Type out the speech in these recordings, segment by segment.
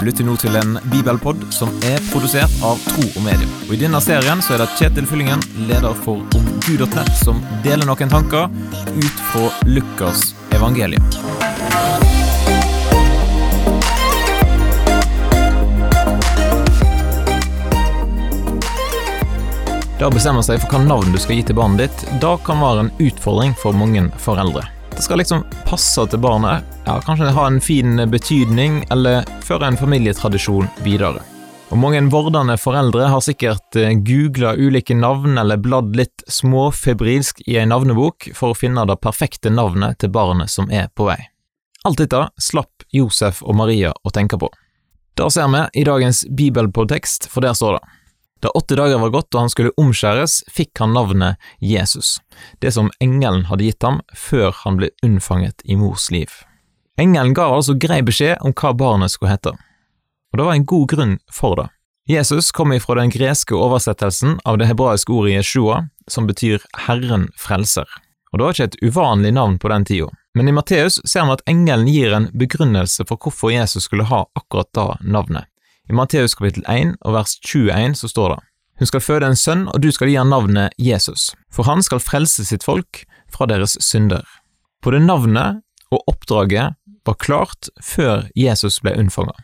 Du lytter nå til en bibelpod som er produsert av Tro og Medier. Og I denne serien så er det Kjetil Fyllingen, leder for omgud.nett, som deler noen tanker ut fra Lukas evangelium. Det å bestemme seg for hva navn du skal gi til barnet ditt, da kan være en utfordring for mange foreldre. Det skal liksom passe til barnet, ja, kanskje ha en fin betydning, eller føre en familietradisjon videre. Og Mange vordende foreldre har sikkert googla ulike navn eller bladd litt småfebrilsk i ei navnebok for å finne det perfekte navnet til barnet som er på vei. Alt dette slapp Josef og Maria å tenke på. Det ser vi i dagens bibelpodtekst, for der står det da åtte dager var gått og han skulle omskjæres, fikk han navnet Jesus, det som engelen hadde gitt ham før han ble unnfanget i mors liv. Engelen ga altså grei beskjed om hva barnet skulle hete, og det var en god grunn for det. Jesus kom ifra den greske oversettelsen av det hebraiske ordet Jeshua, som betyr Herren frelser, og det var ikke et uvanlig navn på den tida. Men i Matteus ser vi at engelen gir en begrunnelse for hvorfor Jesus skulle ha akkurat da navnet. I Matteus kapittel 1 og vers 21 så står det Hun skal føde en sønn, og du skal gi ham navnet Jesus, for han skal frelse sitt folk fra deres synder. Både navnet og oppdraget var klart før Jesus ble unnfanga.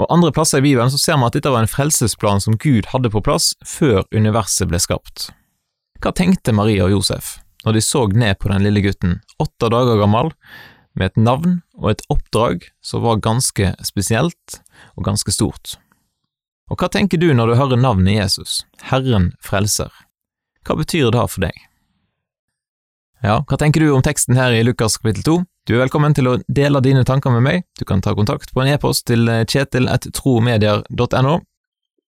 Og Andre plasser i Bibelen så ser vi at dette var en frelsesplan som Gud hadde på plass før universet ble skapt. Hva tenkte Maria og Josef når de så ned på den lille gutten, åtte dager gammel, med et navn og et oppdrag som var ganske spesielt og ganske stort? Og hva tenker du når du hører navnet Jesus, Herren frelser? Hva betyr det for deg? Ja, hva tenker du om teksten her i Lukas kapittel 2? Du er velkommen til å dele dine tanker med meg, du kan ta kontakt på en e-post til kjetil.tromedier.no,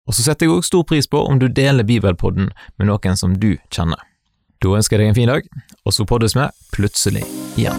og så setter jeg også stor pris på om du deler bibelpodden med noen som du kjenner. Da ønsker jeg deg en fin dag, og så poddes vi plutselig igjen.